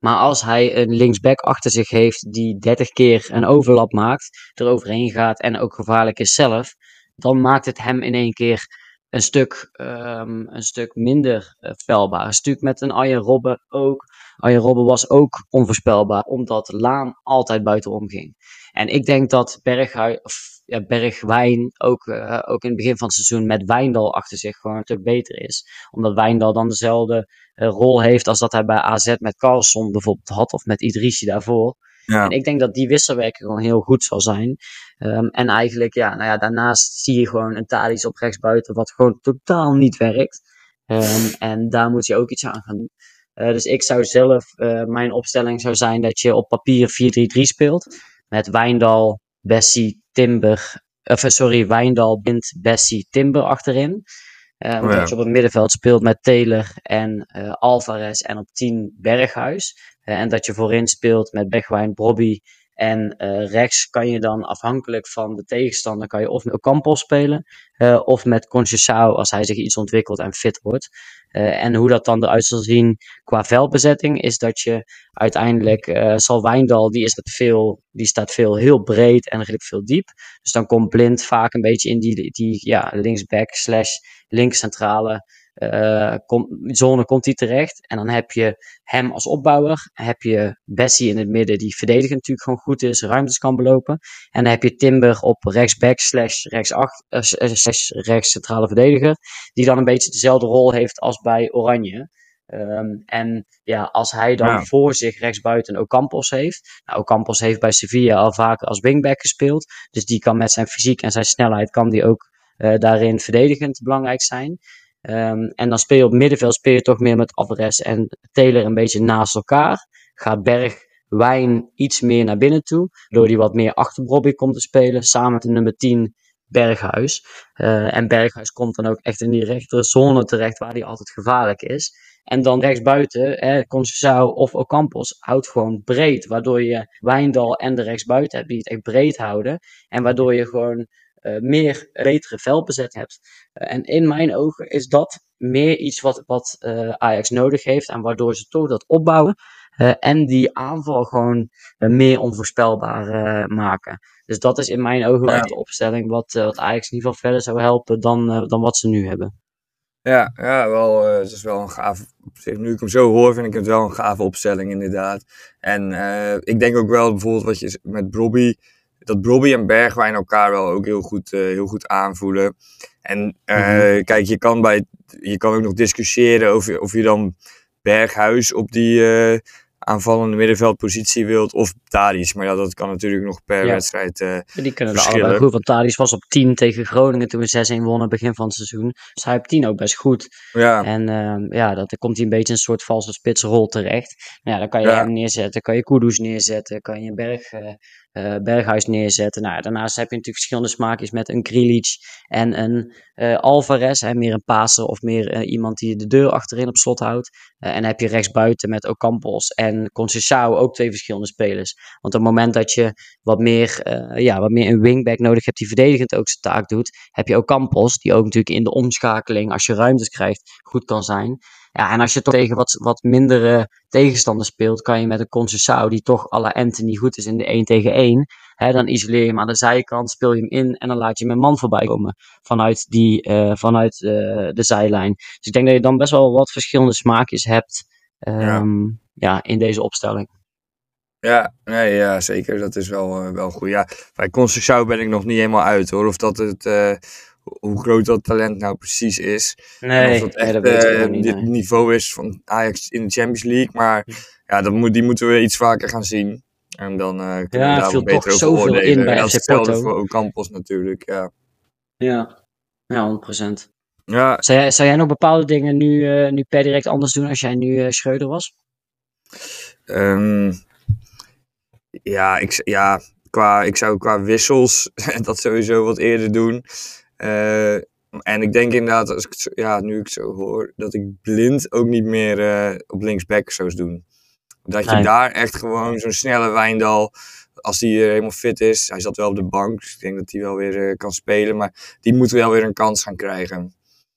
Speaker 2: Maar als hij een linksback achter zich heeft die 30 keer een overlap maakt, eroverheen gaat en ook gevaarlijk is zelf, dan maakt het hem in één keer een stuk, ehm, een stuk minder eh, spelbaar. Een stuk met een Arjen Robben ook. Arjen Robben was ook onvoorspelbaar, omdat Laan altijd buitenom ging. En ik denk dat Berghui, of, ja, Bergwijn ook, eh, ook in het begin van het seizoen met Wijndal achter zich gewoon een stuk beter is. Omdat Wijndal dan dezelfde eh, rol heeft als dat hij bij AZ met Carlson bijvoorbeeld had, of met Idrissi daarvoor.
Speaker 3: Ja.
Speaker 2: En ik denk dat die wisselwerking gewoon heel goed zal zijn. Ehm, en eigenlijk, ja, nou ja, daarnaast zie je gewoon een Thalys op rechtsbuiten, wat gewoon totaal niet werkt. Ehm, en daar moet je ook iets aan gaan doen. Eh, dus ik zou zelf, eh, mijn opstelling zou zijn dat je op papier 4-3-3 speelt. Met Wijndal, Bessie, Timber. Of eh, sorry, Wijndal, Bint, Bessie, Timber achterin. Ehm,
Speaker 3: Oh ja.
Speaker 2: Dat je op het middenveld speelt met Taylor en eh, Alvarez en op 10 Berghuis. Eh, en dat je voorin speelt met Begwijn, Bobby en eh, rechts kan je dan afhankelijk van de tegenstander kan je of met Campos spelen eh, of met Conceição als hij zich iets ontwikkelt en fit wordt. Eh, en hoe dat dan eruit zal zien qua veldbezetting is dat je uiteindelijk uh, zal Wijndal die is het veel die staat veel heel breed en redelijk veel diep. Dus dan komt Blind vaak een beetje in die, die ja, linksback slash linkscentrale uh, kom, zone komt hij terecht. En dan heb je hem als opbouwer. Heb je Bessie in het midden, die verdedigend natuurlijk gewoon goed is, ruimtes kan belopen. En dan heb je Timber op rechtsback slash rechtsacht, uh, slash rechts centrale verdediger. Die dan een beetje dezelfde rol heeft als bij Oranje. Um, en ja, als hij dan voor zich rechtsbuiten Ocampos heeft. Nou, Ocampos heeft bij Sevilla al vaker als wingback gespeeld. Dus die kan met zijn fysiek en zijn snelheid kan die ook uh, daarin verdedigend belangrijk zijn. Um, en dan speel je op middenveld speel je toch meer met Alvarez en Taylor een beetje naast elkaar. Gaat Berg Wijn iets meer naar binnen toe. Door die wat meer achter Bobby komt te spelen. Samen met de nummer 10 Berghuis. Uh, en Berghuis komt dan ook echt in die rechtere zone terecht waar die altijd gevaarlijk is. En dan rechtsbuiten, eh, Conceição of Ocampos houdt gewoon breed. Waardoor je Wijndal en de rechtsbuiten hebt die het echt breed houden. En waardoor je gewoon meer betere veldbezet hebt. en in mijn ogen is dat meer iets wat, wat Ajax nodig heeft en waardoor ze toch dat opbouwen. en die aanval gewoon meer onvoorspelbaar maken. Dus dat is in mijn ogen wel de opstelling wat, wat Ajax in ieder geval verder zou helpen dan, dan wat ze nu hebben.
Speaker 3: Ja, ja wel, het is wel een gaaf. Nu ik hem zo hoor, vind ik het wel een gave opstelling, inderdaad. En ik denk ook wel bijvoorbeeld wat je met Brobby. Dat Brobby en Bergwijn elkaar wel ook heel goed, uh, heel goed aanvoelen. En mm -hmm. kijk, je kan, bij, je kan ook nog discussiëren over of je dan Berghuis op die aanvallende middenveldpositie wilt of Tadic. Maar ja, dat kan natuurlijk nog per wedstrijd uh,
Speaker 2: Die kunnen er allebei goed, want Tadic was op 10 tegen Groningen toen we 6-1 wonnen begin van het seizoen. Dus hij op 10 ook best goed.
Speaker 3: Ja.
Speaker 2: En uh, ja, dat, dan komt hij een beetje een soort valse spitsrol terecht. Nou, ja, dan kan je hem neerzetten, kan je Kudus neerzetten, kan je Berg, uh, uh, Berghuis neerzetten. Nou, daarnaast heb je natuurlijk verschillende smaakjes met een Krilic en een uh, Alvarez. Hè, meer een paser of meer uh, iemand die de deur achterin op slot houdt. en heb je rechtsbuiten met Ocampos en Conceição ook twee verschillende spelers. Want op het moment dat je wat meer, ja, wat meer een wingback nodig hebt die verdedigend ook zijn taak doet, heb je Ocampos die ook natuurlijk in de omschakeling, als je ruimtes krijgt, goed kan zijn. Ja, en als je toch tegen wat, wat mindere tegenstanders speelt, kan je met een Conceição, die toch la Anthony goed is in de 1 tegen 1, hè, dan isoleer je hem aan de zijkant, speel je hem in en dan laat je hem een man voorbij komen vanuit, die, uh, vanuit uh, de zijlijn. Dus ik denk dat je dan best wel wat verschillende smaakjes hebt um, ja. ja. in deze opstelling.
Speaker 3: Ja, nee, ja, zeker. Dat is wel, uh, wel goed. Ja, bij Conceição ben ik nog niet helemaal uit hoor. Of dat het hoe groot dat talent nou precies is.
Speaker 2: Nee,
Speaker 3: of dat echt
Speaker 2: uh,
Speaker 3: niet, dit nee. niveau is van Ajax in de Champions League. Maar ja, dat moet, die moeten we iets vaker gaan zien. En dan uh, kunnen
Speaker 2: ja,
Speaker 3: we daar beter over
Speaker 2: zoveel
Speaker 3: oordelen.
Speaker 2: in bij
Speaker 3: en dat hetzelfde voor Ocampos natuurlijk, ja.
Speaker 2: Ja, ja 100%.
Speaker 3: Ja,
Speaker 2: Zou jij, zou jij nog bepaalde dingen nu, uh, nu per direct anders doen als jij nu uh, Schreuder was?
Speaker 3: um, ja, ik, ja qua, ik zou qua wissels dat sowieso wat eerder doen. Uh, en ik denk inderdaad, als ik zo, ja, nu ik het zo hoor, dat ik blind ook niet meer uh, op linksback zou doen. Dat je
Speaker 2: Nee.
Speaker 3: daar echt gewoon zo'n snelle Wijndal, als die uh, helemaal fit is, hij zat wel op de bank, dus ik denk dat hij wel weer uh, kan spelen, maar die moet wel weer een kans gaan krijgen.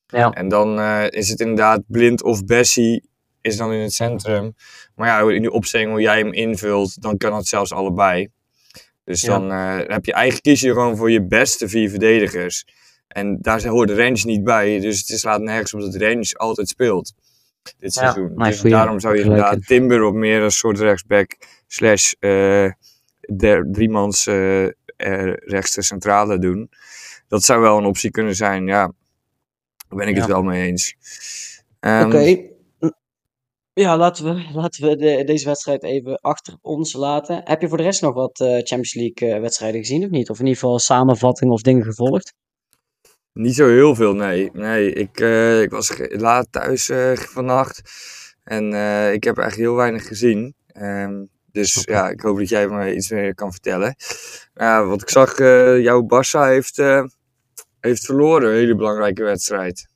Speaker 2: Ja.
Speaker 3: En dan is het inderdaad blind of Bessie is dan in het centrum. Maar ja, in die opstelling hoe jij hem invult, dan kan het zelfs allebei. Dus
Speaker 2: Ja.
Speaker 3: dan uh, heb je eigenlijk kies je gewoon voor je beste vier verdedigers. En daar hoort de range niet bij. Dus het slaat nergens op dat de range altijd speelt. Dit
Speaker 2: Ja,
Speaker 3: seizoen. dus
Speaker 2: goeie-
Speaker 3: daarom zou je inderdaad
Speaker 2: in.
Speaker 3: Timber op meer als soort rechtsback slash uh, der, driemans uh, rechtste centrale doen. Dat zou wel een optie kunnen zijn, ja. Daar ben ik
Speaker 2: Ja.
Speaker 3: het wel mee eens. Um,
Speaker 2: Oké. Ja, laten we, laten we de, deze wedstrijd even achter ons laten. Heb je voor de rest nog wat Champions League wedstrijden gezien of niet? Of in ieder geval samenvattingen of dingen gevolgd?
Speaker 3: Niet zo heel veel, nee. nee ik, uh, ik was laat thuis uh, vannacht. En uh, ik heb eigenlijk heel weinig gezien. Um, dus ja, ik hoop dat jij me iets meer kan vertellen. Uh, wat ik zag, uh, jouw Barça heeft, uh, heeft verloren. Een hele belangrijke wedstrijd.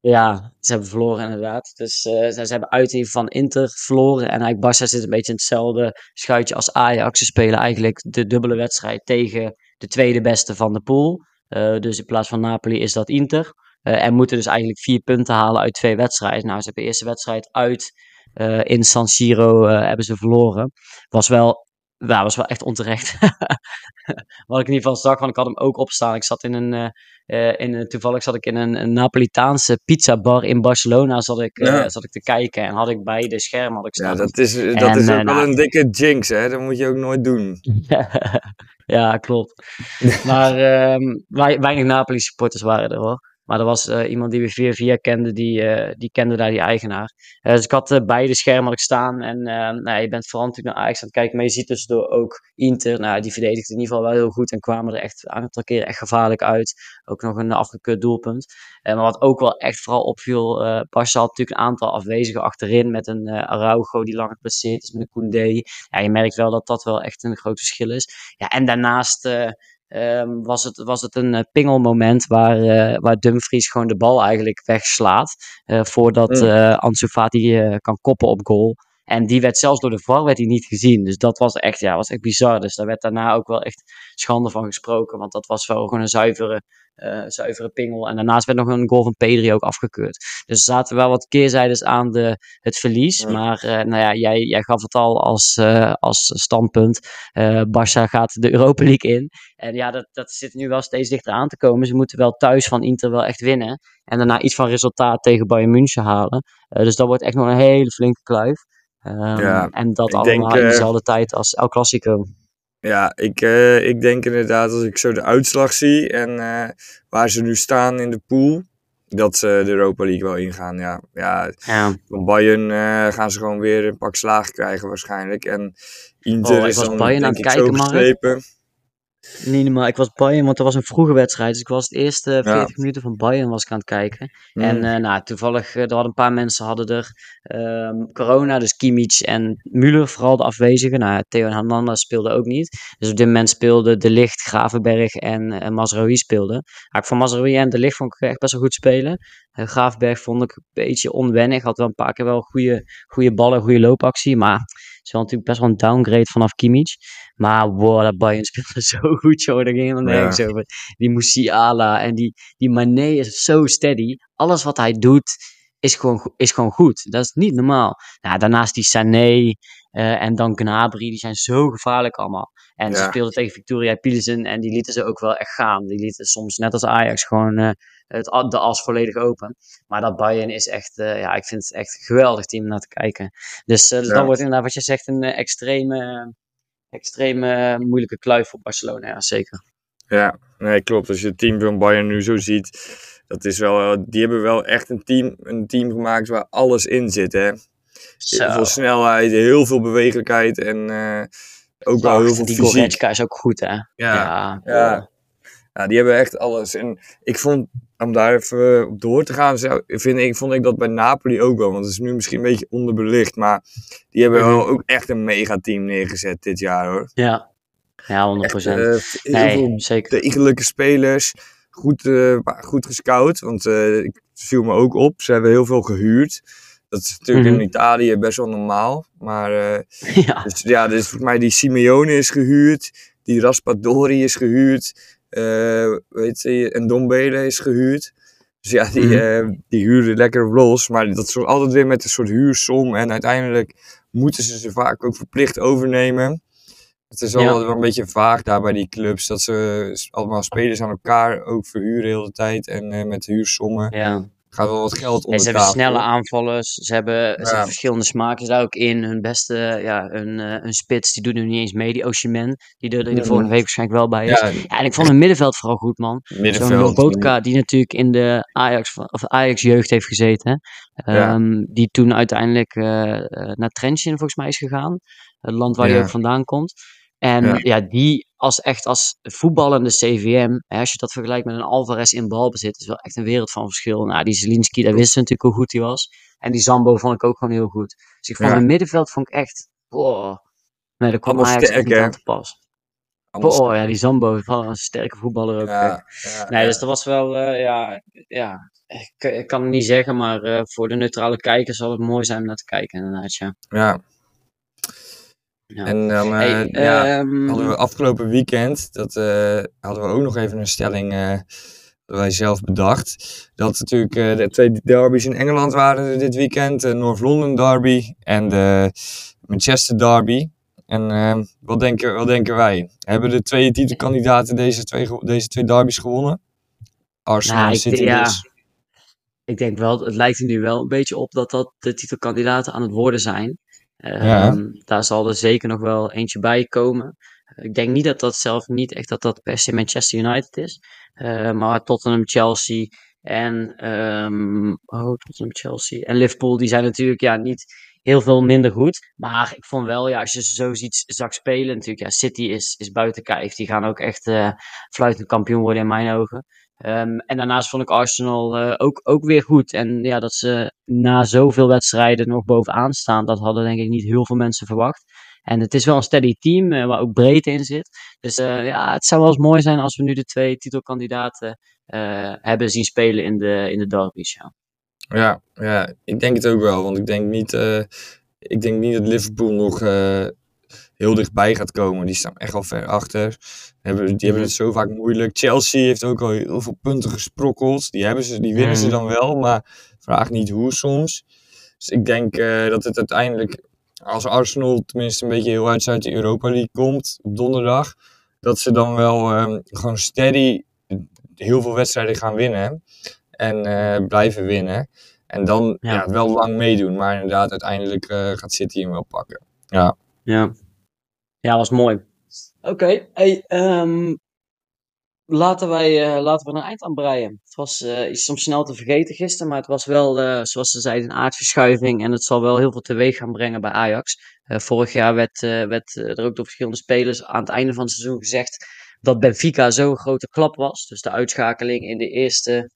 Speaker 2: Ja, ze hebben verloren inderdaad. Dus eh, ze, ze hebben uit van Inter verloren. En eigenlijk Barça zit een beetje in hetzelfde schuitje als Ajax. Ze spelen eigenlijk de dubbele wedstrijd tegen de tweede beste van de pool. Eh, dus in plaats van Napoli is dat Inter. Eh, en moeten dus eigenlijk vier punten halen uit twee wedstrijden. Nou, ze hebben de eerste wedstrijd uit eh, in San Siro hebben ze verloren. Was wel, ja, was wel echt onterecht. Wat ik in ieder geval zag, want ik had hem ook opstaan. Ik zat in een, in, een- toevallig zat ik in een, een Napolitaanse pizzabar in Barcelona zat ik,
Speaker 3: Ja.
Speaker 2: zat ik te kijken. En had ik bij de scherm had ik
Speaker 3: Ja,
Speaker 2: staan.
Speaker 3: dat is, dat
Speaker 2: En,
Speaker 3: is ook wel
Speaker 2: nou-
Speaker 3: een dikke jinx, hè. Dat moet je ook nooit doen.
Speaker 2: ja, klopt. Maar ehm, wei- weinig Napoli supporters waren er hoor. Maar er was eh, iemand die we via via kende, die, eh, die kende daar die eigenaar. Eh, dus ik had beide schermen had staan. En nou, je bent vooral natuurlijk naar Ajax aan kijken. Maar je ziet tussendoor ook Inter. Nou, die verdedigt in ieder geval wel heel goed. En kwamen er echt een aantal keren echt gevaarlijk uit. Ook nog een afgekeurd doelpunt. Maar wat ook wel echt vooral opviel. Barca had natuurlijk een aantal afwezigen achterin. Met een Araujo die lang geblesseerd is. Met een Koundé. Ja, je merkt wel dat dat wel echt een groot verschil is. Ja, en daarnaast eh, ehm, was, het, was het een eh, pingelmoment waar, eh, waar Dumfries gewoon de bal eigenlijk wegslaat. eh, voordat eh Ansu Fati kan koppen op goal. En die werd zelfs door de VAR werd die niet gezien. Dus dat was echt, ja, was echt bizar. Dus daar werd daarna ook wel echt schande van gesproken. Want dat was wel gewoon een zuivere, uh, zuivere pingel. En daarnaast werd nog een goal van Pedri ook afgekeurd. Dus er zaten wel wat keerzijdes aan de, het verlies. Maar uh, nou ja, jij, jij gaf het al als, uh, als standpunt. Barça gaat de Europa League in. En ja, dat, dat zit nu wel steeds dichter aan te komen. Ze moeten wel thuis van Inter wel echt winnen. En daarna iets van resultaat tegen Bayern München halen. dus dat wordt echt nog een hele flinke kluif. Um, ja, en dat allemaal denk, in dezelfde tijd als El Clasico.
Speaker 3: Ja, ik, uh, ik denk inderdaad als ik zo de uitslag zie en uh, waar ze nu staan in de pool, dat ze de Europa League wel ingaan. Ja, ja,
Speaker 2: ja.
Speaker 3: van Bayern gaan ze gewoon weer een pak slaag krijgen waarschijnlijk. En Inter
Speaker 2: oh,
Speaker 3: is dan
Speaker 2: Bayern aan het kijken. Niet normaal. Ik was Bayern, want er was een vroege wedstrijd. Dus ik was het eerste 40 ja. minuten van Bayern was ik aan het kijken. Mm. En uh, nou, toevallig, er hadden een paar mensen hadden er um, corona. Dus Kimmich en Müller, vooral de afwezigen. Nou, Theo en Hernandez speelden ook niet. Dus op dit moment speelden De Licht, Gravenberg en, Mazraoui speelden. Maar van en De Licht vond ik echt best wel goed spelen. Uh, Gravenberg vond ik een beetje onwennig. Had wel een paar keer wel goede, goede ballen, goede loopactie. Maar is wel natuurlijk best wel een downgrade vanaf Kimmich. Maar wow, dat Bayern speelde zo goed, joh. Daar ging helemaal ja. over. Die Musiala en die, die Mané is zo steady. Alles wat hij doet is gewoon, is gewoon goed. Dat is niet normaal. Nou, daarnaast die Sané uh, en dan Gnabry, die zijn zo gevaarlijk allemaal. En ja. ze speelden tegen Victoria Pilsen en die lieten ze ook wel echt gaan. Die lieten soms, net als Ajax, gewoon uh, het, de as volledig open. Maar dat Bayern is echt, uh, ja, ik vind het echt een geweldig team om naar te kijken. Dus, dus ja. dat wordt inderdaad, wat je zegt, een extreme extreme moeilijke kluif voor Barcelona, ja, zeker.
Speaker 3: Ja, nee, klopt. Als je het team van Bayern nu zo ziet, dat is wel, die hebben wel echt een team, een team gemaakt waar alles in zit. Hè?
Speaker 2: Zo.
Speaker 3: Heel veel snelheid, heel veel bewegelijkheid en uh, ook wel heel veel
Speaker 2: die
Speaker 3: fysiek.
Speaker 2: Goretzka is ook goed, hè?
Speaker 3: Ja, ja, ja. ja, die hebben echt alles. En ik vond, om daar even op door te gaan, vind ik, vond ik dat bij Napoli ook wel. Want het is nu misschien een beetje onderbelicht, maar die hebben wel ook echt een megateam neergezet dit jaar hoor.
Speaker 2: Ja, ja 100%.
Speaker 3: Echt, uh, heel
Speaker 2: Nee,
Speaker 3: veel
Speaker 2: zeker.
Speaker 3: degelijke spelers, goed, uh, goed gescout. Want uh, ik viel me ook op, ze hebben heel veel gehuurd. Dat is natuurlijk
Speaker 2: Mhm.
Speaker 3: in Italië best wel normaal. Maar eh,
Speaker 2: Ja,
Speaker 3: dus, ja, dus volgens mij die Simeone is gehuurd. Die Raspadori is gehuurd. eh weet je, en Dombele is gehuurd. Dus ja, die, eh, die huren lekker los. Maar dat is altijd weer met een soort huursom. En uiteindelijk moeten ze ze vaak ook verplicht overnemen. Het is wel,
Speaker 2: Ja.
Speaker 3: wel een beetje vaag daar bij die clubs. Dat ze allemaal spelers aan elkaar ook verhuren de hele tijd. En eh, met huursommen
Speaker 2: ja.
Speaker 3: gaat wel wat geld
Speaker 2: En
Speaker 3: onder
Speaker 2: ze hebben
Speaker 3: tafel.
Speaker 2: snelle aanvallers, ze hebben, ze
Speaker 3: Ja.
Speaker 2: hebben verschillende smaken daar ook in. Hun beste, ja, een, eh, een spits, die doet nu niet eens mee, die Osimhen, die er, er
Speaker 3: Mhm.
Speaker 2: volgende week waarschijnlijk wel bij is.
Speaker 3: Ja,
Speaker 2: en ik vond het middenveld vooral goed, man. Zo'n. Lobotka, die natuurlijk in de Ajax, of Ajax jeugd heeft gezeten. Ehm, die toen uiteindelijk eh, eh, naar Trentin volgens mij is gegaan. Het land waar hij ook vandaan komt. En
Speaker 3: Ja.
Speaker 2: ja, die als echt als voetballende CVM, hè, als je dat vergelijkt met een Alvarez in balbezit, is wel echt een wereld van verschil. Nou, die Zelinski, daar wisten we natuurlijk hoe goed hij was. En die Zambo vond ik ook gewoon heel goed. Dus ik vond
Speaker 3: Ja.
Speaker 2: het middenveld vond ik echt, wow. Nee, daar kwam
Speaker 3: Allemaal sterk,
Speaker 2: niet aan te pas.
Speaker 3: Allemaal
Speaker 2: Oh ja, die Zambo, wel een sterke voetballer ook.
Speaker 3: Ja,
Speaker 2: Nee, dus dat was wel, eh, ja, ja ik, ik kan het niet zeggen, maar eh, voor de neutrale kijker zal het mooi zijn om naar te kijken, inderdaad, ja.
Speaker 3: ja.
Speaker 2: Ja.
Speaker 3: En dan eh,
Speaker 2: Hey,
Speaker 3: ja,
Speaker 2: ehm,
Speaker 3: hadden we afgelopen weekend, dat eh, hadden we ook nog even een stelling eh, wij zelf bedacht. Dat natuurlijk de twee derbies in Engeland waren dit weekend. De North London derby en de Manchester derby. En eh, wat, denken, wat denken wij? Hebben de twee titelkandidaten deze twee, deze twee derbies gewonnen? Arsenal
Speaker 2: Nou,
Speaker 3: City
Speaker 2: ja.
Speaker 3: dus.
Speaker 2: ik denk wel, het lijkt er nu wel een beetje op dat dat de titelkandidaten aan het worden zijn. Ehm. Daar zal er zeker nog wel eentje bij komen. Ik denk niet dat dat zelf niet echt dat dat per se Manchester United is. Eh, maar Tottenham, Chelsea en ehm, oh, Tottenham, Chelsea en Liverpool, die zijn natuurlijk ja, niet heel veel minder goed. Maar ik vond wel, ja, als je ze zo ziet zag spelen, natuurlijk, ja, City is, is buiten kijf. Die gaan ook echt eh fluitend kampioen worden in mijn ogen. Ehm, en daarnaast vond ik Arsenal eh, ook, ook weer goed. En ja, dat ze na zoveel wedstrijden nog bovenaan staan, dat hadden denk ik niet heel veel mensen verwacht. En het is wel een steady team eh, waar ook breedte in zit. Dus eh, ja, het zou wel eens mooi zijn als we nu de twee titelkandidaten hebben zien spelen in de, in de derbies. Ja.
Speaker 3: Ja, ja, ik denk het ook wel. Want ik denk niet. ik denk niet dat Liverpool nog heel dichtbij gaat komen. Die staan echt al ver achter. Hebben, die hebben het zo vaak moeilijk. Chelsea heeft ook al heel veel punten gesprokkeld. Die, hebben ze, die winnen ze dan wel, maar vraag niet hoe soms. Dus ik denk eh, dat het uiteindelijk, als Arsenal tenminste een beetje heel uit uit de Europa League komt op donderdag, dat ze dan wel ehm, gewoon steady heel veel wedstrijden gaan winnen. En eh, blijven winnen. En dan
Speaker 2: Ja.
Speaker 3: ja. wel lang meedoen. Maar inderdaad, uiteindelijk eh, gaat City hem wel pakken. Ja.
Speaker 2: Ja, ja was mooi. Oké, ehm, laten, eh, laten we een eind aan breien. Het was eh, iets om snel te vergeten gisteren, maar het was wel, eh, zoals ze zeiden, een aardverschuiving. En het zal wel heel veel teweeg gaan brengen bij Ajax. Vorig jaar werd, werd er ook door verschillende spelers aan het einde van het seizoen gezegd dat Benfica zo'n grote klap was. Dus de uitschakeling in de eerste,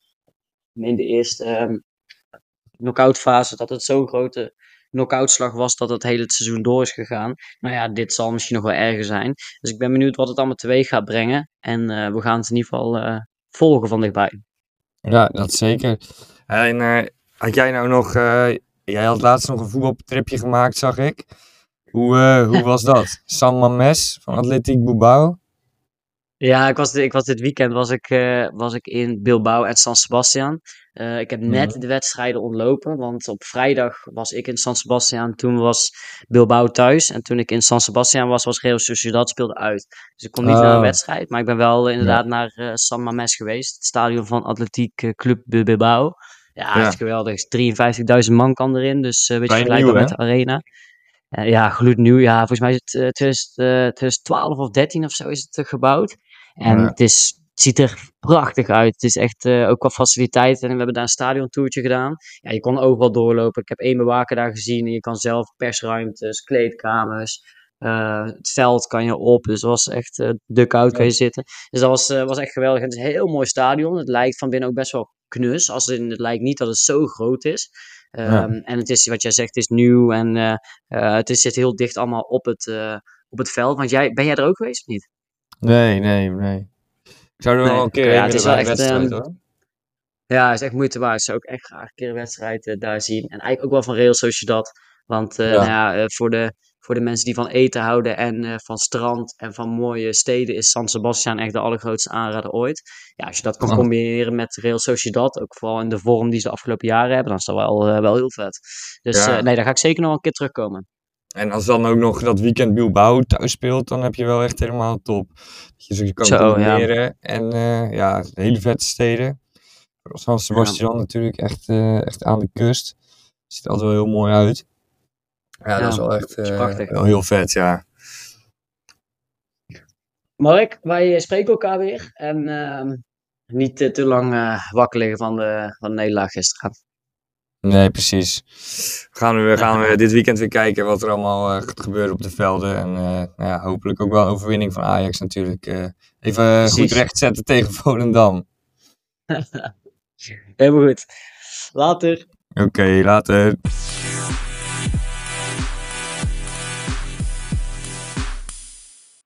Speaker 2: in de eerste ehm knock-out fase, dat het zo'n grote knock-outslag was dat het hele seizoen door is gegaan. Nou ja, dit zal misschien nog wel erger zijn. Dus ik ben benieuwd wat het allemaal teweeg gaat brengen. En eh, we gaan het in ieder geval eh, volgen van dichtbij.
Speaker 3: Ja, dat zeker. En eh, had jij nou nog... jij had laatst nog een voetbaltripje gemaakt, zag ik. Hoe, hoe was dat? San Mames van Atletiek Bilbao.
Speaker 2: Ja, ik was, ik was dit weekend was ik, was ik in Bilbao en San Sebastian. Eh, ik heb net
Speaker 3: Mhm.
Speaker 2: de wedstrijden ontlopen, want op vrijdag was ik in San Sebastian. Toen was Bilbao thuis. En toen ik in San Sebastian was, was Real Sociedad speelde uit. Dus ik kon niet naar een
Speaker 3: Oh.
Speaker 2: wedstrijd, maar ik ben wel inderdaad naar eh, San Mames geweest. Het stadion van Atletiek eh, Club Bilbao. Ja,
Speaker 3: Ja.
Speaker 2: het is geweldig. 53.000 man kan erin, dus een beetje vergelijkbaar met de arena. Ja, gloednieuw. Ja, volgens mij is het eh, 2000, eh, 2012 of 13 of zo is het gebouwd. En het, is, ziet er prachtig uit. Het is echt eh, ook qua faciliteiten. En we hebben daar een stadiontoertje gedaan. Ja, je kon overal doorlopen. Ik heb één bewaker daar gezien. En je kan zelf persruimtes, kleedkamers. eh, het veld kan je op. Dus het was echt eh de koud kan je zitten. Dus dat was, was echt geweldig. Het is een heel mooi stadion. Het lijkt van binnen ook best wel knus. Als in, het lijkt niet dat het zo groot is. Ehm, En het is, wat jij zegt, het is nieuw. En het is, zit heel dicht allemaal op het, op het veld. Want jij, ben jij er ook geweest of niet?
Speaker 3: Nee, nee, nee. Ik zou
Speaker 2: Nee,
Speaker 3: wel een keer
Speaker 2: oké, ja, het is wel
Speaker 3: een
Speaker 2: echt,
Speaker 3: wedstrijd,
Speaker 2: ehm,
Speaker 3: hoor.
Speaker 2: Ja, is echt moeite waard. Ik zou ook echt graag een keer een wedstrijd eh, daar zien. En eigenlijk ook wel van Real Sociedad. Want eh,
Speaker 3: Ja.
Speaker 2: Nou ja, eh, voor, de, voor de mensen die van eten houden en eh, van strand en van mooie steden is San Sebastian echt de allergrootste aanrader ooit. Ja, als je dat kan
Speaker 3: Oh.
Speaker 2: combineren met Real Sociedad, ook vooral in de vorm die ze de afgelopen jaren hebben, dan is dat wel, wel heel vet. Dus
Speaker 3: Ja.
Speaker 2: eh, nee, daar ga ik zeker nog wel een keer terugkomen.
Speaker 3: En als dan ook nog dat weekend Bilbao thuis speelt, dan heb je wel echt helemaal top. Dat je ze kan
Speaker 2: Zo, ja.
Speaker 3: combineren. En eh, ja, hele vette steden. San Sebastian natuurlijk echt, eh, echt aan de kust. Ziet er altijd wel heel mooi uit. Ja,
Speaker 2: Ja,
Speaker 3: dat is wel echt
Speaker 2: is
Speaker 3: eh,
Speaker 2: prachtig.
Speaker 3: wel heel vet, ja.
Speaker 2: Mark, wij spreken elkaar weer. En ehm, niet te lang eh, wakker liggen van de, van de nederlaag gisteren.
Speaker 3: Nee, precies. Gaan we, gaan we dit weekend weer kijken wat er allemaal eh, gaat gebeuren op de velden. En eh, nou ja, hopelijk ook wel een overwinning van Ajax natuurlijk. eh, even eh, goed
Speaker 2: Precies.
Speaker 3: rechtzetten tegen Volendam.
Speaker 2: Helemaal goed. Later.
Speaker 3: Oké, later.